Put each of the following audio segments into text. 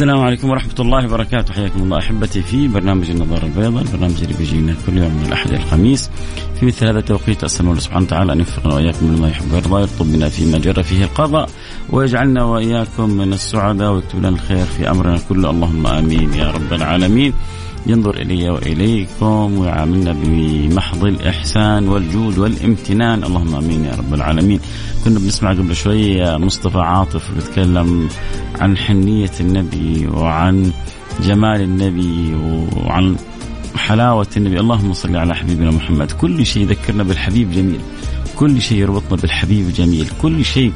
السلام عليكم ورحمة الله وبركاته. حياكم الله أحبتي في برنامج النظارة البيضاء البرنامج اللي بيجينا كل يوم من الأحد إلى الخميس. في مثل هذا التوقيت أسأل الله سبحانه وتعالى أن يوفقنا وإياكم لما يحب ويرضى يرطب بنا فيما جرى فيه القضاء ويجعلنا وإياكم من السعداء ويكتب لنا الخير في أمرنا كله. اللهم آمين يا رب العالمين. ينظر إلي وإليكم ويعاملنا بمحض الإحسان والجود والامتنان. اللهم آمين يا رب العالمين. كنا بنسمع قبل شوي مصطفى عاطف بيتكلم عن حنية النبي وعن جمال النبي وعن حلاوة النبي. اللهم صل على حبيبنا محمد. كل شيء يذكرنا بالحبيب جميل. كل شيء يربطنا بالحبيب جميل. كل شيء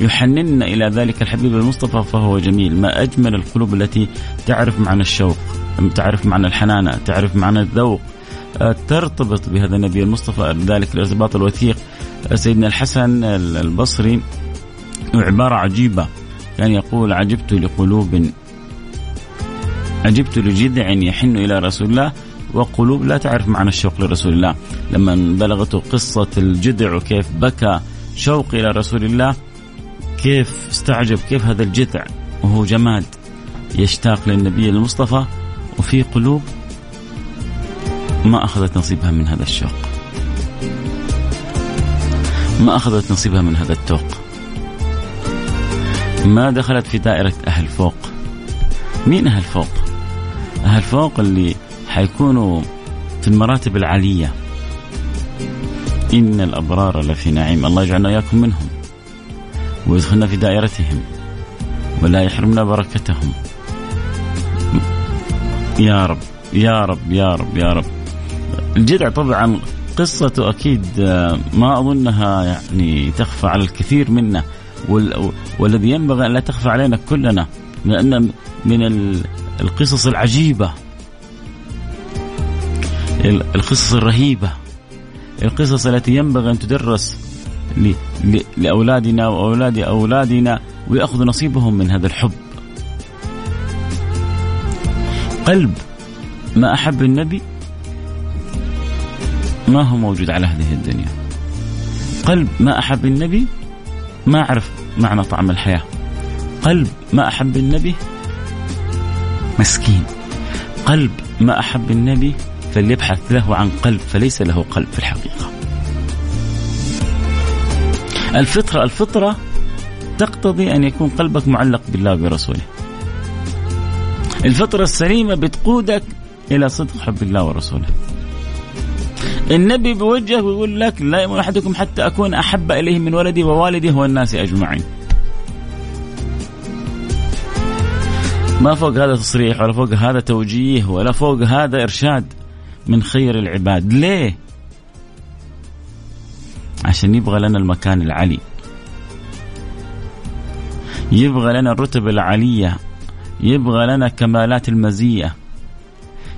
يحنننا إلى ذلك الحبيب المصطفى فهو جميل. ما أجمل القلوب التي تعرف معنى الشوق تعرف معنى الحنانة تعرف معنى الذوق. آه، ترتبط بهذا النبي المصطفى ذلك الإرتباط الوثيق. آه، سيدنا الحسن البصري عبارة عجيبة كان يقول عجبت لقلوب عجبت لجذع يحن إلى رسول الله وقلوب لا تعرف معنى الشوق لرسول الله. لما بلغته قصة الجذع وكيف بكى شوق إلى رسول الله كيف استعجب كيف هذا الجذع؟ وهو جماد يشتاق للنبي المصطفى وفي قلوب ما أخذت نصيبها من هذا الشوق. ما أخذت نصيبها من هذا التوق. ما دخلت في دائرة أهل فوق. مين أهل فوق؟ أهل فوق اللي حيكونوا في المراتب العالية. إن الأبرار لفي نعيم. الله يجعلنا إياكم منهم. ويدخلنا في دائرتهم ولا يحرمنا بركتهم. يا رب يا رب يا رب يا رب. الجدع طبعا قصته أكيد آه، ما أظنها يعني تخفى على الكثير منا والذي ينبغي أن لا تخفى علينا كلنا لأن من القصص العجيبة. القصص الرهيبة. القصص التي ينبغي أن تدرس لأولادنا واولاد أولادنا وياخذوا نصيبهم من هذا الحب. قلب ما أحب النبي ما هو موجود على هذه الدنيا. قلب ما أحب النبي ما أعرف معنى طعم الحياة. قلب ما أحب النبي مسكين. قلب ما أحب النبي فليبحث له عن قلب فليس له قلب في الحقيقة. الفطرة الفطرة تقتضي أن يكون قلبك معلق بالله وبرسوله الفطرة السليمة بتقودك إلى صدق حب الله ورسوله. النبي بيوجه ويقول لك لا يؤمن أحدكم حتى أكون أحب إليه من ولدي ووالدي والناس أجمعين. ما فوق هذا تصريح ولا فوق هذا توجيه ولا فوق هذا إرشاد من خير العباد. ليه؟ عشان يبغى لنا المكان العلي. يبغى لنا الرتب العالية يبغى لنا كمالات المزية.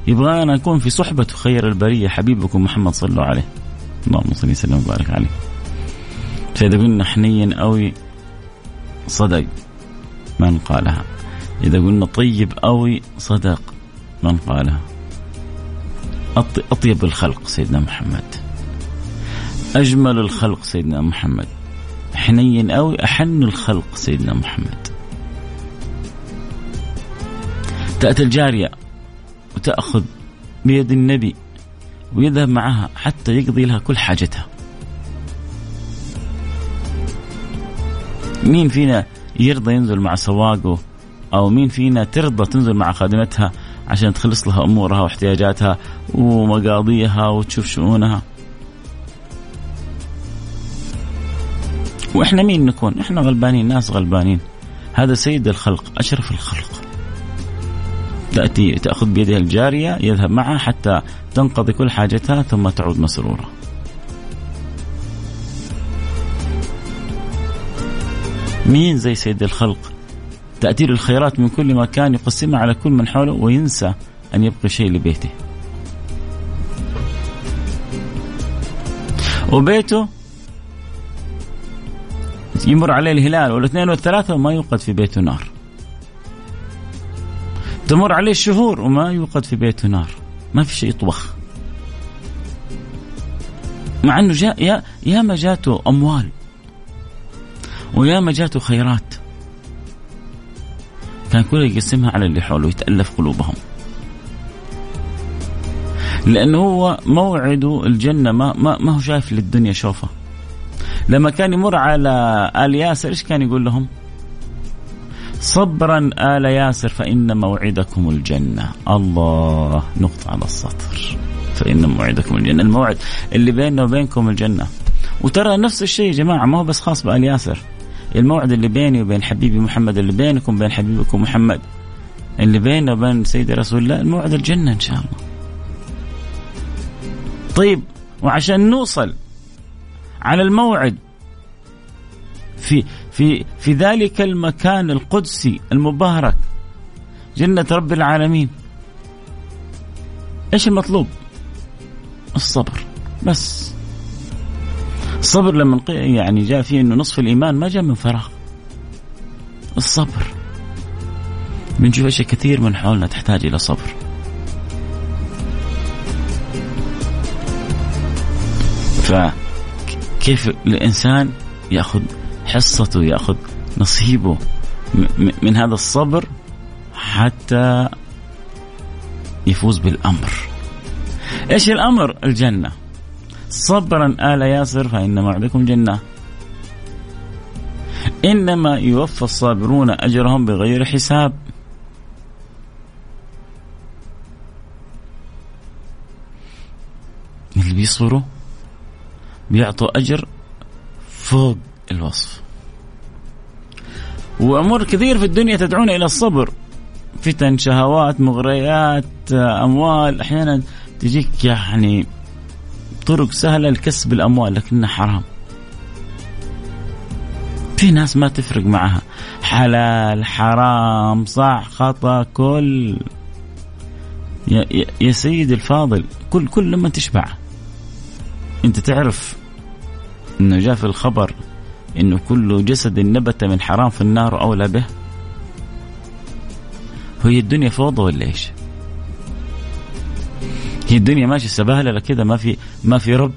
يبغانا نكون في صحبة خير البرية حبيبكم محمد صلى الله عليه. اللهم صل وسلم وبارك عليه. فإذا قلنا حنين أوي صدق من قالها. إذا قلنا طيب أوي صدق من قالها. أطيب الخلق سيدنا محمد. أجمل الخلق سيدنا محمد. حنين أوي أحن الخلق سيدنا محمد. تأتي الجارية وتأخذ بيد النبي ويذهب معها حتى يقضي لها كل حاجتها. مين فينا يرضى ينزل مع سواقه؟ أو مين فينا ترضى تنزل مع خادمتها عشان تخلص لها أمورها واحتياجاتها ومقاضيها وتشوف شؤونها؟ وإحنا مين نكون؟ إحنا غلبانين ناس غلبانين. هذا سيد الخلق أشرف الخلق. تأتي تأخذ بيدها الجارية يذهب معها حتى تنقضي كل حاجتها ثم تعود مسرورة. مين زي سيد الخلق؟ تأتي الخيرات من كل مكان يقسمها على كل من حوله وينسى أن يبقى شيء لبيته. وبيته يمر عليه الهلال والاثنين والثلاثة وما يوقد في بيته نار تمر عليه الشهور وما يوقد في بيته نار ما في شيء يطبخ. مع إنه جاء يا ما جاته أموال. ويا ما جاته خيرات. كان كله يقسمها على اللي حوله يتألف قلوبهم. لأنه هو موعده الجنة ما ما, ما هو شايف للدنيا شوفه. لما كان يمر على آل ياسر إيش كان يقول لهم؟ صبرا آل ياسر فإن موعدكم الجنة. الله نقطة على السطر. فإن موعدكم الجنة. الموعد اللي بيننا وبينكم الجنة. وترى نفس الشيء يا جماعة ما هو بس خاص بآل ياسر. الموعد اللي بيني وبين حبيبي محمد اللي بينكم وبين حبيبكم محمد اللي بيننا وبين سيدي رسول الله الموعد الجنة إن شاء الله. طيب وعشان نوصل على الموعد. في في في ذلك المكان القدسي المبارك. جنة رب العالمين. إيش المطلوب؟ الصبر. بس. الصبر لما يعني جاء فيه إنه نصف الإيمان ما جاء من فراغ. الصبر. بنشوف أشياء كثير من حولنا تحتاج إلى صبر. فكيف الإنسان يأخذ حصته يأخذ نصيبه من هذا الصبر حتى يفوز بالأمر. إيش الأمر؟ الجنة. صبرا آل ياسر فان موعدكم جنة. إنما يوفى الصابرون أجرهم بغير حساب. اللي بيصبروا بيعطوا أجر فوق الوصف. وأمور كثير في الدنيا تدعونا إلى الصبر. فتن شهوات مغريات أموال أحيانا تجيك يعني طرق سهلة لكسب الأموال لكنها حرام. في ناس ما تفرق معها. حلال حرام صح خطأ كل. يا, يا سيد الفاضل. كل كل لما تشبع انت تعرف انه جاء في الخبر انه كل جسد نبت من حرام في النار أولى به هي الدنيا فوضى ولا إيش؟ هي الدنيا ماشيه سبهللة كذا ما في ما في رب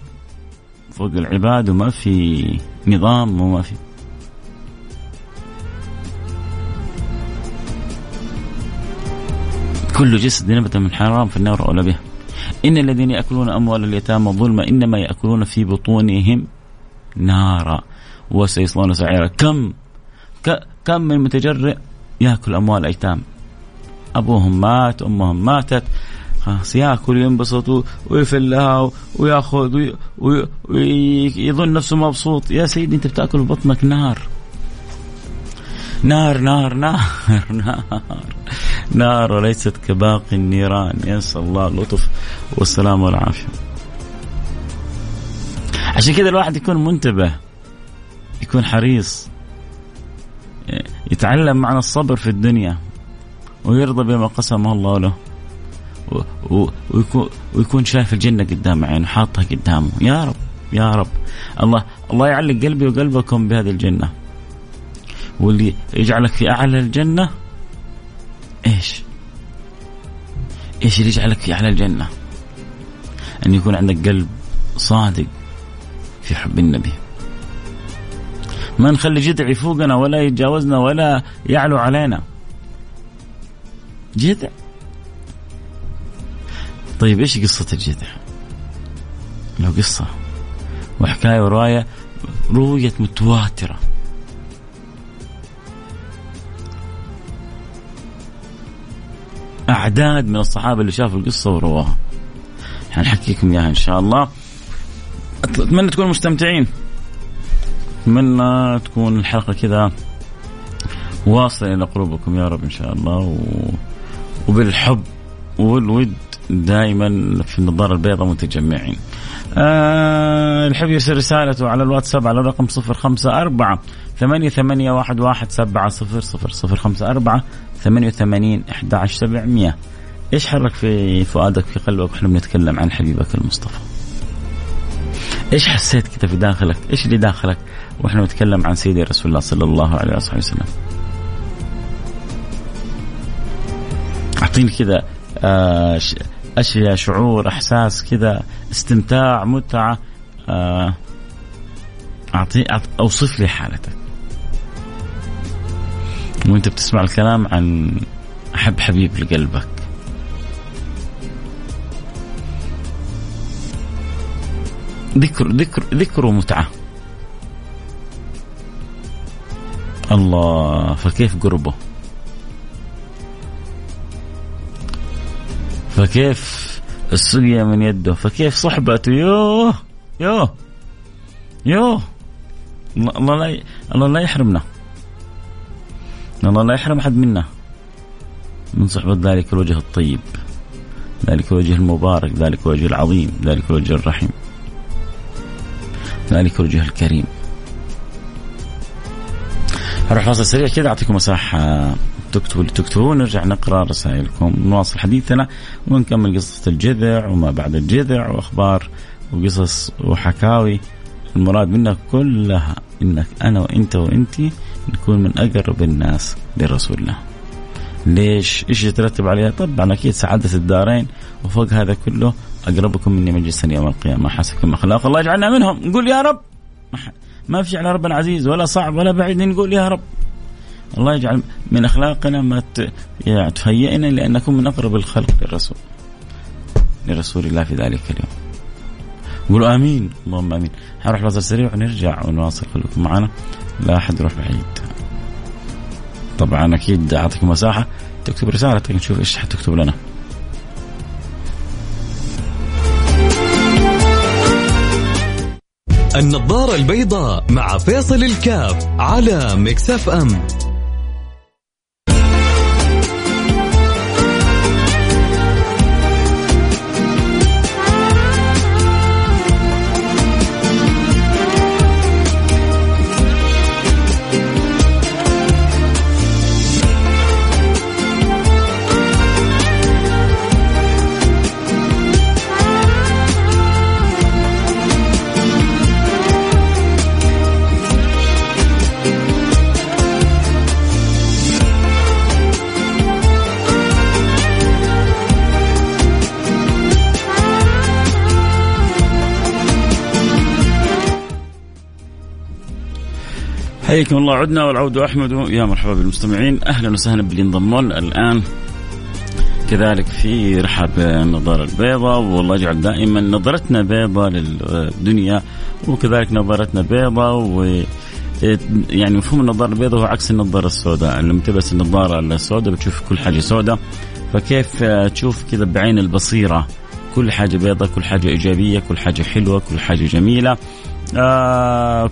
فوق العباد وما في نظام وما في كل جسد نبت من حرام في النار أولى به إن الذين يأكلون أموال اليتامى ظلما إنما يأكلون في بطونهم نارا وسيصلون سعيرا. كم؟ كم من متجرئ يأكل أموال أيتام؟ أبوهم مات أمهم ماتت. خلاص يأكل وينبسط ويفلها ويأخذ ويظن نفسه مبسوط. يا سيدي أنت بتأكل بطنك نار. نار نار نار نار. نار وليست كباقي النيران. يسأل الله اللطف والسلام والعافية. عشان كذا الواحد يكون منتبه يكون حريص يتعلم معنى الصبر في الدنيا ويرضى بما قسمه الله له ويكون, ويكون شايف الجنة قدام عينه حاطها قدامه. يا رب يا رب. الله الله يعلق قلبي وقلبكم بهذه الجنة. واللي يجعلك في أعلى الجنة إيش؟ إيش اللي يجعلك في أعلى الجنة؟ أن يكون عندك قلب صادق في حب النبي. ما نخلي جذع يفوقنا ولا يتجاوزنا ولا يعلو علينا. جذع. طيب إيش قصة الجذع؟ لو قصة وحكاية ورواية رويت متواترة. أعداد من الصحابة اللي شافوا القصة ورواها. حنحكيكم إياها إن شاء الله. أتمنى تكونوا مستمتعين. أتمنى تكون الحلقة كذا واصلة إلى قلوبكم يا رب إن شاء الله. و... وبالحب والود دائما في النظارة البيضاء متجمعين. آه الحب يرسل رسالته على الواتساب على الرقم صفر خمسة أربعة ثمانية ثمانية واحد واحد سبعة صفر صفر صفر خمسة أربعة ثمانية وثمانين أحد عشر سبعمية. إيش حرك في فؤادك في قلبك وإحنا بنتكلم عن حبيبك المصطفى؟ إيش حسيت كده في داخلك؟ إيش اللي داخلك وإحنا بنتكلم عن سيدي رسول الله صلى الله عليه وسلم؟ أعطيني كده آه أشياء شعور إحساس كذا استمتاع متعة آه، اعطي أوصف لي حالتك. وانت بتسمع الكلام عن أحب حبيب لقلبك. ذكر ذكر ذكر ومتعة. الله فكيف قربه؟ فكيف السقيا من يده؟ فكيف صحبته؟ يوه يوه يوه. الله لا الله لا يحرمنا. الله لا يحرم أحد منا. من صحبة ذلك الوجه الطيب ذلك الوجه المبارك ذلك الوجه العظيم ذلك الوجه الرحيم ذلك الوجه الكريم. أروح فاصل سريع كذا أعطيكم مساحة. تكتبوا اللي تكتبوه نرجع نقرأ رسائلكم. نواصل حديثنا ونكمل قصة الجذع وما بعد الجذع وأخبار وقصص وحكاوي. المراد منا كلها إنك أنا وأنت وانت نكون من أقرب الناس لرسول الله. ليش؟ إيش يترتب عليها؟ طبعا أكيد سعادة الدارين وفوق هذا كله أقربكم مني مجلسا يوم القيامة. حسبكم أخلاق الله. يجعلنا منهم. نقول يا رب. ما في على ربنا عزيز ولا صعب ولا بعيد. نقول يا رب. الله يجعل من أخلاقنا ما تهيئنا لأن نكون من أقرب الخلق للرسول. لرسول الله في ذلك اليوم. قولوا آمين. اللهم آمين. حنروح فاصل سريع ونرجع ونواصل خليكم معنا. لا أحد يروح بعيد. طبعا أكيد أعطيكم مساحة تكتب رسالتك نشوف إيش حتكتب لنا. النظارة البيضاء مع فيصل الكاف على مكسف أم. حياكم الله. عدنا والعود أحمد. يا مرحبا بالمستمعين. أهلا وسهلا باللي انضموا الآن كذلك في رحب النظارة البيضاء والله يجعل دائما نظرتنا بيضاء للدنيا وكذلك نظرتنا بيضاء و يعني مفهوم النظارة البيضاء هو عكس النظارة السوداء. لما تلبس النظارة السوداء بتشوف كل حاجة سوداء. فكيف تشوف كذا بعين البصيرة؟ كل حاجة بيضاء كل حاجة إيجابية كل حاجة حلوة كل حاجة جميلة. آه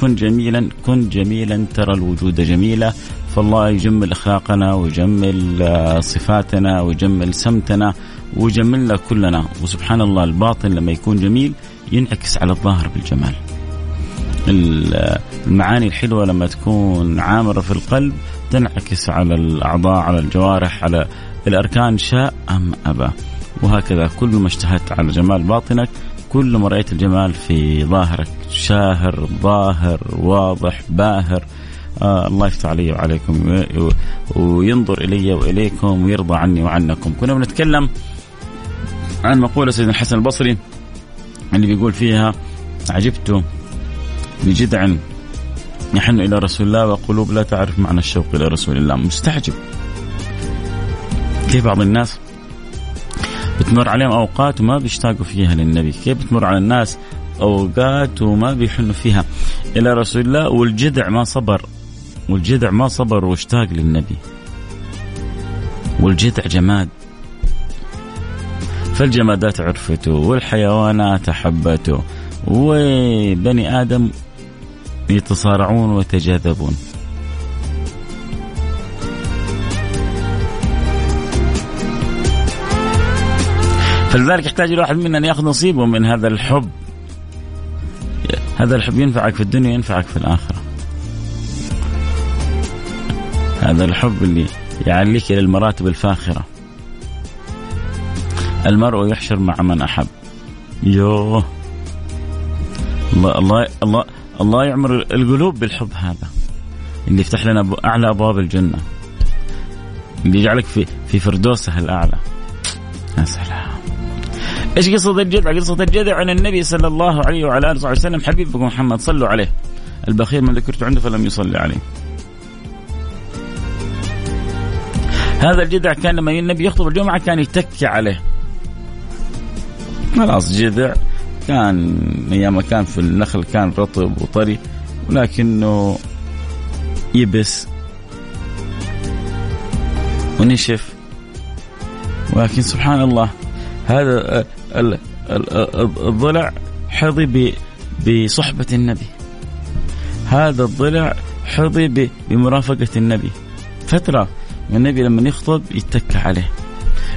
كن جميلا كن جميلا ترى الوجود جميلة فالله يجمل أخلاقنا ويجمل آه صفاتنا ويجمل سمتنا ويجملنا كلنا. وسبحان الله الباطن لما يكون جميل ينعكس على الظاهر بالجمال. المعاني الحلوة لما تكون عامرة في القلب تنعكس على الأعضاء على الجوارح على الأركان شاء أم أبى. وهكذا كل ما اشتهت على جمال باطنك كل ما رأيت الجمال في ظاهرك شاهر ظاهر واضح باهر آه الله يفتح علي وعليكم وينظر إلي وإليكم ويرضى عني وعنكم. كنا بنتكلم عن مقولة سيدنا الحسن البصري اللي بيقول فيها عجبت لجدع يحن إلى رسول الله وقلوب لا تعرف معنى الشوق إلى رسول الله. مستعجب. كيف بعض الناس بتمر عليهم أوقات وما بيشتاقوا فيها للنبي. كيف بتمر على الناس أوقات وما بيحنوا فيها؟ إلى رسول الله والجدع ما صبر. والجدع ما صبر واشتاق للنبي. والجدع جماد. فالجمادات عرفته والحيوانات أحبته. وبني آدم يتصارعون ويتجاذبون. فلذلك يحتاج الواحد منا أن يأخذ نصيبه من هذا الحب. هذا الحب ينفعك في الدنيا ينفعك في الآخرة. هذا الحب اللي يعليك إلى المراتب الفاخرة. المرء يحشر مع من أحب. يوه. الله الله الله الله يعمر القلوب بالحب هذا. اللي يفتح لنا أعلى أبواب الجنة. اللي يجعلك في في فردوسه الأعلى. يا سلام. إيش قصة الجذع؟ قصة الجذع عن النبي صلى الله عليه وعلى آله وصحبه وسلم حبيبكم محمد صلوا عليه. البخيل من ذكرت عنده فلم يصلي عليه. هذا الجذع كان لما النبي يخطب الجمعة كان يتكي عليه. خلاص جذع كان أيام كان في النخل كان رطب وطري ولكنه يبس ونشف ولكن سبحان الله هذا الضلع حظي بصحبة النبي. هذا الضلع حظي بمرافقة النبي. فترة النبي لما يخطب يتكى عليه.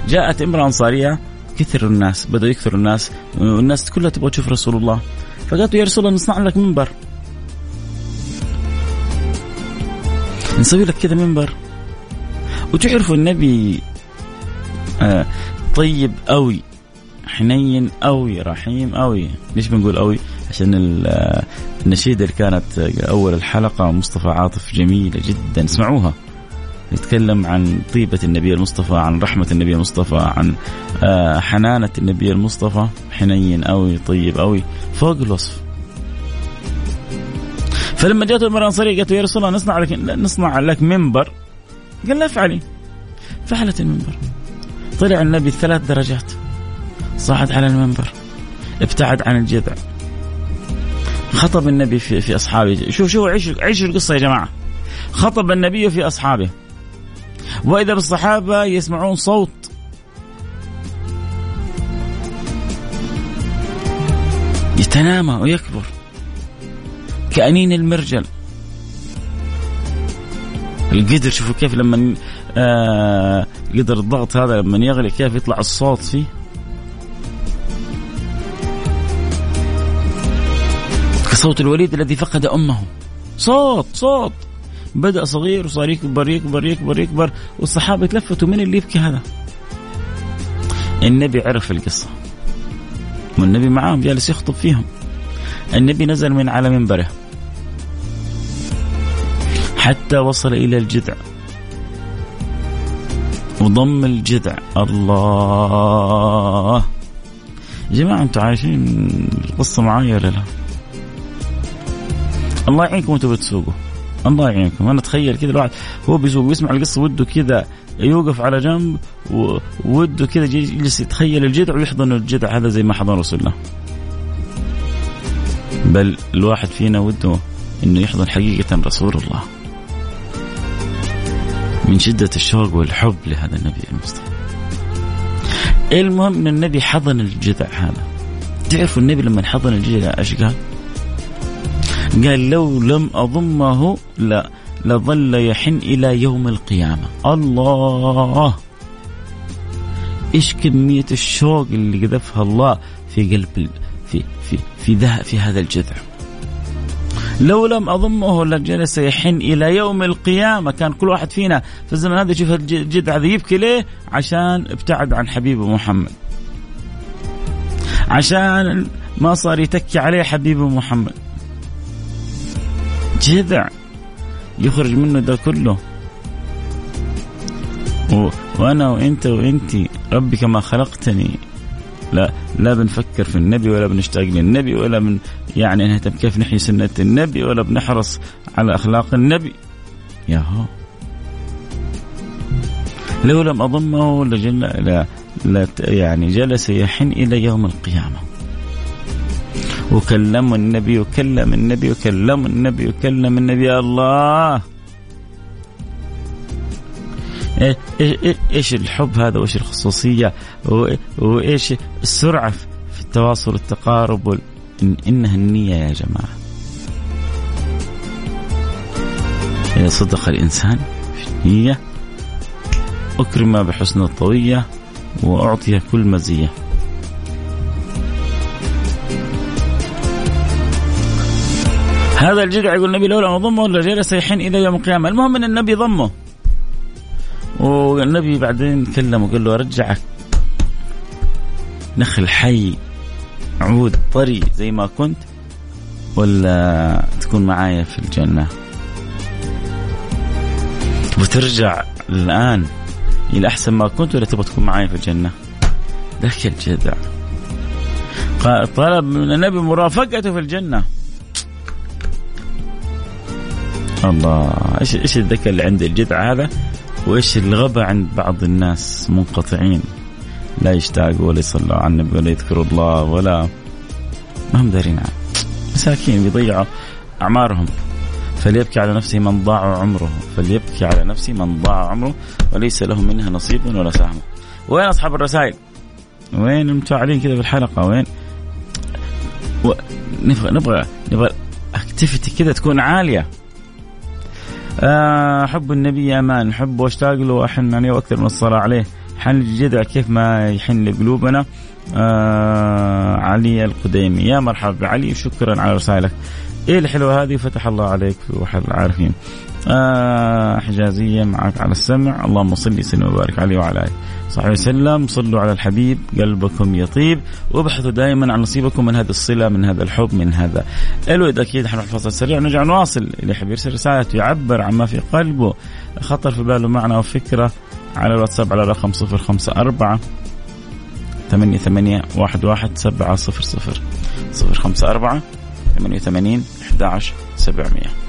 جاءت امرأة أنصارية كثر الناس بدأ يكثر الناس والناس كلها تبغى تشوف رسول الله. فقالت يا رسول الله نصنع لك منبر. نسوي لك كذا منبر. وتعرفوا النبي آه طيب قوي حنين قوي رحيم قوي ليش بنقول قوي عشان النشيدة اللي كانت أول الحلقة مصطفى عاطف جميلة جدا. اسمعوها. يتكلم عن طيبة النبي المصطفى عن رحمة النبي المصطفى عن آه، حنانة النبي المصطفى. حنين قوي طيب قوي فوق الوصف. فلما جاءت المرأة الأنصارية قالت يا رسول الله نصنع لك نصنع لك منبر. قال لا افعلي. فعلت المنبر. طلع النبي ثلاث درجات. صعد على المنبر ابتعد عن الجذع. خطب النبي في, في أصحابه. شوف شوف عيشوا عيشوا القصة يا جماعة. خطب النبي في أصحابه. وإذا بالصحابه يسمعون صوت. يتنامى ويكبر. كأنين المرجل. القدر شوفوا كيف لما آه قدر الضغط هذا لما يغلي كيف يطلع الصوت فيه. كصوت الوليد الذي فقد أمه. صوت صوت. بدأ صغير وصار يكبر يكبر يكبر يكبر والصحابة تلفتوا من اللي يبكي هذا. النبي عرف القصة. والنبي معاهم جالس يخطب فيهم. النبي نزل من على منبره. حتى وصل إلى الجذع. وضم الجذع. الله. يا جماعة أنتم عايشين القصة معايا ولا لا؟ الله يعينكم وأنتم بتسوقوا. الله يعينكم. أنا أتخيل كذا الواحد هو بيسوق ويسمع القصة وده كذا يوقف على جنب ووده كذا يجلس يتخيل الجذع ويحضن الجذع هذا زي ما حضن رسول الله. بل الواحد فينا وده إنه يحضن حقيقة رسول الله. من شدة الشوق والحب لهذا النبي المصطفى. المهم إن النبي حضن الجذع هذا. تعرفوا النبي لما حضن الجذع إيش قال؟ قال لو لم أضمه لا لظل يحن إلى يوم القيامة. الله! إيش كمية الشوق اللي قذفها الله في قلب في في في, في, في هذا الجذع. لو لم أضمه لجلس يحن إلى يوم القيامة. كان كل واحد فينا في الزمن هذا يشوف الجذع هذا يبكي ليه؟ عشان ابتعد عن حبيبه محمد. عشان ما صار يتكي عليه حبيبه محمد. جذع يخرج منه ده كله. وأنا وأنت وانت ربي كما خلقتني. لا لا بنفكر في النبي ولا بنشتاق للنبي ولا من يعني نهتم كيف نحيي سنة النبي ولا بنحرص على أخلاق النبي. يا هو. لو لم أضمه لجل لا, لا يعني جلس يحن إلى يوم القيامة. وكلم النبي وكلم النبي وكلم النبي وكلم النبي. الله! إيش الحب هذا؟ وإيش الخصوصية؟ وإيش السرعة في التواصل والتقارب؟ إن إنها النية يا جماعة. إذا صدق الإنسان في النية اكرم بحسن الطوية واعطي كل مزية. هذا الجذع يقول النبي لولا ما ضمه لجلس يحن إلى يوم القيامة. المهم إن النبي ضمه. والنبي بعدين كلمه وقال له أرجعك. نخل حي عود طري زي ما كنت ولا تكون معايا في الجنة؟ وترجع الآن إلى أحسن ما كنت ولا تبغى تكون معايا في الجنة؟ ذاك الجدع. طلب من النبي مرافقته في الجنة. الله. إيش إيش الذكاء اللي عند الجدع هذا وإيش الغباء عند بعض الناس منقطعين. لا يشتاقوا ولا يصلوا على النبي ولا يذكروا الله ولا ما هم دارين عنه مساكين بيضيعوا أعمارهم. فليبكي على نفسه من ضاع عمره. فليبكي على نفسه من ضاع عمره وليس له منها نصيب ولا سهم. وين أصحاب الرسائل؟ وين المتفاعلين كذا في الحلقة؟ وين؟ و... نبغى نبغى نبغى اكتيفيتي كذا تكون عالية. آه حب النبي أمان حب واشتاق له واحن عليه وأكثر من الصلاة عليه. حن الجدع كيف ما يحن لقلوبنا. آه علي القديمي. يا مرحبا بعلي شكرا على رسائلك. إيه الحلوة هذه؟ فتح الله عليك وحل العارفين. آه حجازية معك على السمع. اللهم صل وسلم وبارك عليه وعلى آله. صحبه وسلم. صلوا على الحبيب. قلبكم يطيب. وابحثوا دائما عن نصيبكم من هذه الصلة من هذا الحب من هذا. الود أكيد حنروح فاصل سريع نرجع نواصل اللي يحب يرسل رسالته. يعبر عما في قلبه. خطر في باله معنى وفكرة على الواتساب على رقم 054 ثمانية ثمانية واحد واحد سبعة صفر صفر. صفر خمسة أربعة ثمانية وثمانين أحد عشر سبعمية.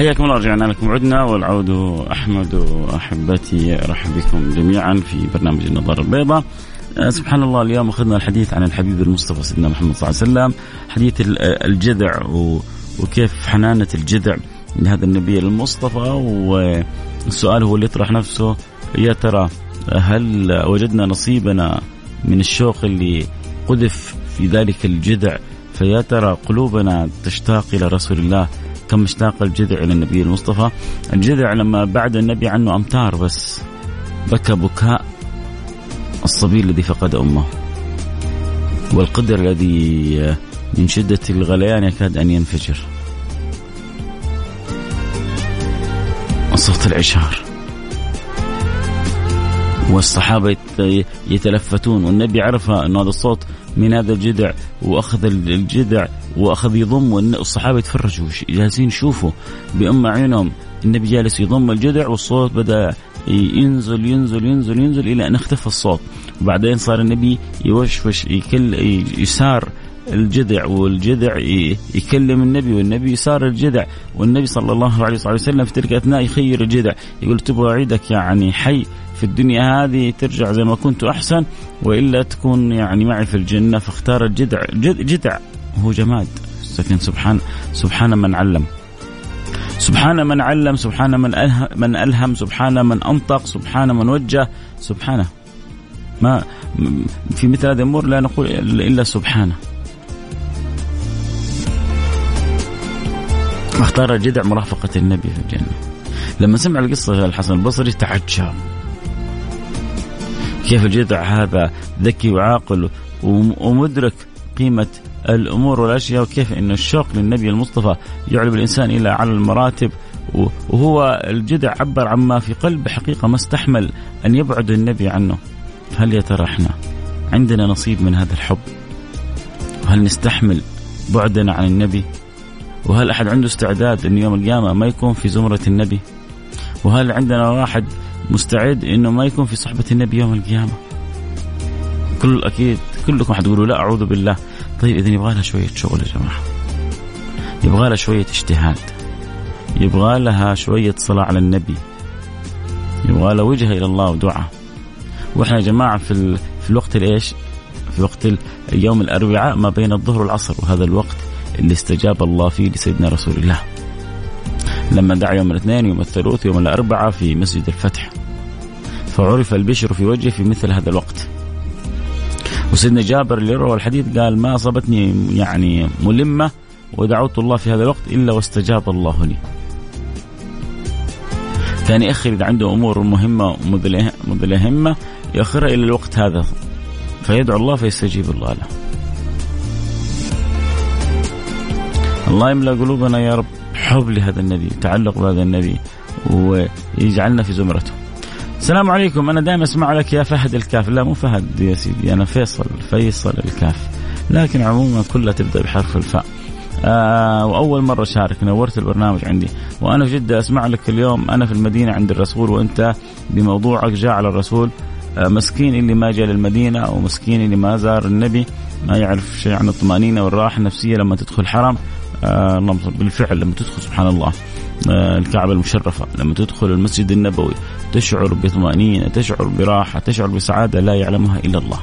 حياكم الله رجعنا لكم. عدنا والعود أحمد واحبتي أرحب بكم جميعا في برنامج النظاره البيضاء. آه، سبحان الله اليوم أخذنا الحديث عن الحبيب المصطفى سيدنا محمد صلى الله عليه وسلم. حديث الجذع وكيف حنانة الجذع لهذا النبي المصطفى. والسؤال هو اللي يطرح نفسه يا ترى هل وجدنا نصيبنا من الشوق اللي قذف في ذلك الجذع؟ فيا ترى قلوبنا تشتاق إلى رسول الله كم اشتاق الجذع إلى النبي المصطفى. الجذع لما بعد النبي عنه أمتار بس. بكى بكاء الصبي الذي فقد أمه. والقدر الذي من شدة الغليان يكاد أن ينفجر. صوت العشار. والصحابة يتلفتون. والنبي عرف أن هذا الصوت من هذا الجذع وأخذ الجذع وأخذ يضم. والصحابة يتفرجوا جالسين يشوفوا بأم عينهم النبي جالس يضم الجذع والصوت بدأ ينزل ينزل ينزل ينزل إلى أن اختفى الصوت. وبعدين صار النبي يوشوش يكل يسار الجذع والجذع يكلم النبي والنبي يسار الجذع. والنبي صلى الله عليه وسلم في تلك الاثناء يخير الجذع يقول تبغى أعيدك يعني حي في الدنيا هذه ترجع زي ما كنت أحسن وإلا تكون يعني معي في الجنة فاختار الجذع. جذع. هو جماد. لكن سبحان سبحان من علم. سبحان من علم سبحان من ألهم, من ألهم سبحان من أنطق سبحان من وجه سبحانه. ما في مثل هذه الأمور لا نقول إلا سبحانه. اختار الجدع مرافقة النبي في الجنة. لما سمع القصة الحسن البصري تعجب. كيف الجدع هذا ذكي وعاقل ومدرك قيمة الأمور والأشياء وكيف إن الشوق للنبي المصطفى يعلم الإنسان إلى على المراتب. وهو الجدع عبر عما في قلب حقيقة ما استحمل أن يبعد النبي عنه. هل يا ترى إحنا عندنا نصيب من هذا الحب؟ وهل نستحمل بعدنا عن النبي؟ وهل أحد عنده استعداد إن يوم القيامة ما يكون في زمرة النبي؟ وهل عندنا واحد مستعد إنه ما يكون في صحبة النبي يوم القيامة؟ كل أكيد كلكم حتقولوا لا أعوذ بالله. طيب اذا يبغى لها شوية شغل يا جماعة. يبغى لها شوية اجتهاد. يبغى لها شوية صلاة على النبي. يبغى لها وجهة إلى الله ودعاء. وإحنا يا جماعة في, في الوقت الإيش؟ في وقت يوم الأربعاء ما بين الظهر والعصر وهذا الوقت اللي استجاب الله فيه لسيدنا رسول الله. لما دعا يوم الاثنين يوم الثلاث يوم الأربعاء في مسجد الفتح. فعرف البشر في وجهه في مثل هذا الوقت. وسيدنا جابر اللي روى الحديث قال ما أصابتني يعني ملمة ودعوت الله في هذا الوقت إلا واستجاب الله لي. كان يأخر إذا عنده أمور مهمة مذ همة يأخرها إلى الوقت هذا. فيدعو الله فيستجيب الله له. الله يملأ قلوبنا يا رب حب لهذا النبي تعلق بهذا النبي ويجعلنا في زمرته. السلام عليكم أنا دائما أسمع لك يا فهد الكاف. لا مو فهد يا سيدي أنا فيصل فيصل الكاف. لكن عموما كلها تبدأ بحرف الفاء. آه وأول مرة شارك نورت البرنامج عندي. وأنا في جدة أسمع لك اليوم أنا في المدينة عند الرسول وأنت بموضوعك جاء على الرسول آه مسكين اللي ما جاء للمدينة أو مسكين اللي ما زار النبي ما يعرف شيء عن الطمأنينة والراحة النفسية لما تدخل حرم. آه بالفعل لما تدخل سبحان الله آه الكعبة المشرفة لما تدخل المسجد النبوي تشعر بطمأنينة تشعر براحة تشعر بسعادة لا يعلمها إلا الله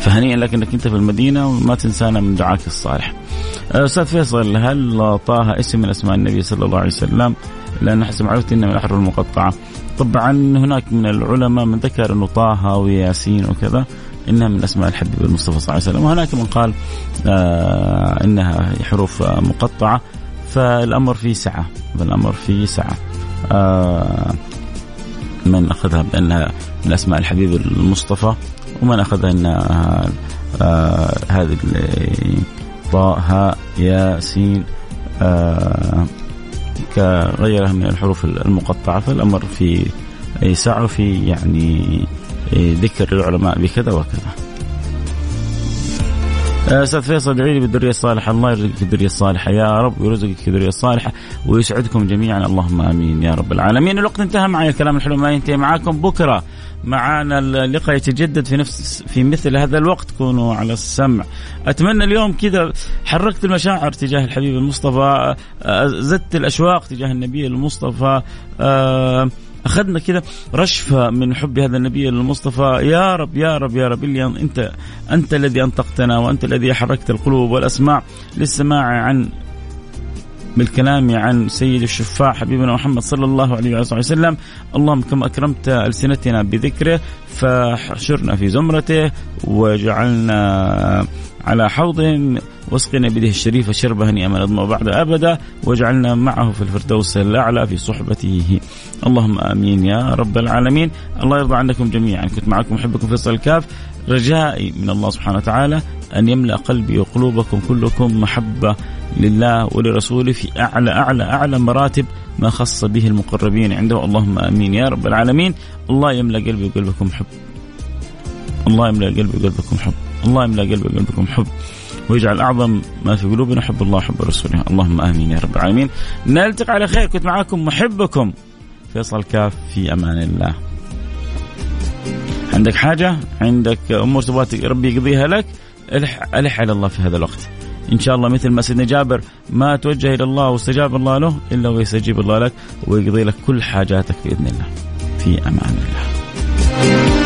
فهنيئا لك إنك أنت في المدينة وما تنسانا من دعاك الصالح. آه، أستاذ فيصل هل طه اسم من أسماء النبي صلى الله عليه وسلم؟ لأن حسب معرفتي إنه من الاحرف المقطعة. طبعا هناك من العلماء من ذكر إنه طه وياسين وكذا إنها من أسماء الحبيب المصطفى صلى الله عليه وسلم. وهناك من قال آه إنها حروف مقطعة. فالأمر فيه سعة. فالأمر فيه سعة. آه من أخذها بأنها من أسماء الحبيب المصطفى ومن أخذها إنها آه هذه طه ياسين آه كغيرها من الحروف المقطعة. فالأمر في سعه في يعني ذكر العلماء بكذا وكذا. آه، أستاذ فيصل ادعي لي بالذرية الصالحة. الله يرزقك الذريه الصالحة. يا رب ويرزقك الذريه الصالحة ويسعدكم جميعا. اللهم آمين يا رب العالمين. الوقت انتهى معي. الكلام الحلو ما ينتهي معاكم. بكرة معانا اللقاء يتجدد في نفس في مثل هذا الوقت. كونوا على السمع. أتمنى اليوم كذا حركت المشاعر تجاه الحبيب المصطفى آه، زدت الأشواق تجاه النبي المصطفى أه أخذنا كذا رشفة من حب هذا النبي المصطفى. يا رب يا رب يا رب اللي أنت أنت الذي أنطقتنا وأنت الذي حركت القلوب والأسماع للسماع عن بالكلام عن سيد الشفاع حبيبنا محمد صلى الله عليه وسلم. اللهم كما أكرمت ألسنتنا بذكره فاحشرنا في زمرته وجعلنا على حوضه واسقنا بيده الشريفة شربة هنيئا نظمأ بعد أبدا واجعلنا معه في الفردوس الأعلى في صحبته. اللهم آمين يا رب العالمين. الله يرضى عنكم جميعا. كنت معكم أحبكم فيصل الكاف. رجائي من الله سبحانه وتعالى. أن يملأ قلبي وقلوبكم كلكم محبة لله ولرسوله في أعلى أعلى أعلى مراتب ما خص به المقربين عنده. اللهم آمين. يا رب العالمين. الله يملأ قلبي وقلبكم حب. الله يملأ قلبي وقلبكم حب. الله يملأ قلبي وقلبكم حب. ويجعل أعظم ما في قلوبنا حب الله وحب رسوله. اللهم آمين. يا رب العالمين. نلتقي على خير. كنت معكم محبكم. فيصل كاف في أمان الله. عندك حاجة؟ عندك أمور تبغى ربي يقضيها لك؟ الح ألح على الله في هذا الوقت. إن شاء الله مثل ما سيدنا جابر ما توجه إلى الله واستجاب الله له إلا ويستجيب الله لك ويقضي لك كل حاجاتك بإذن الله. في أمان الله.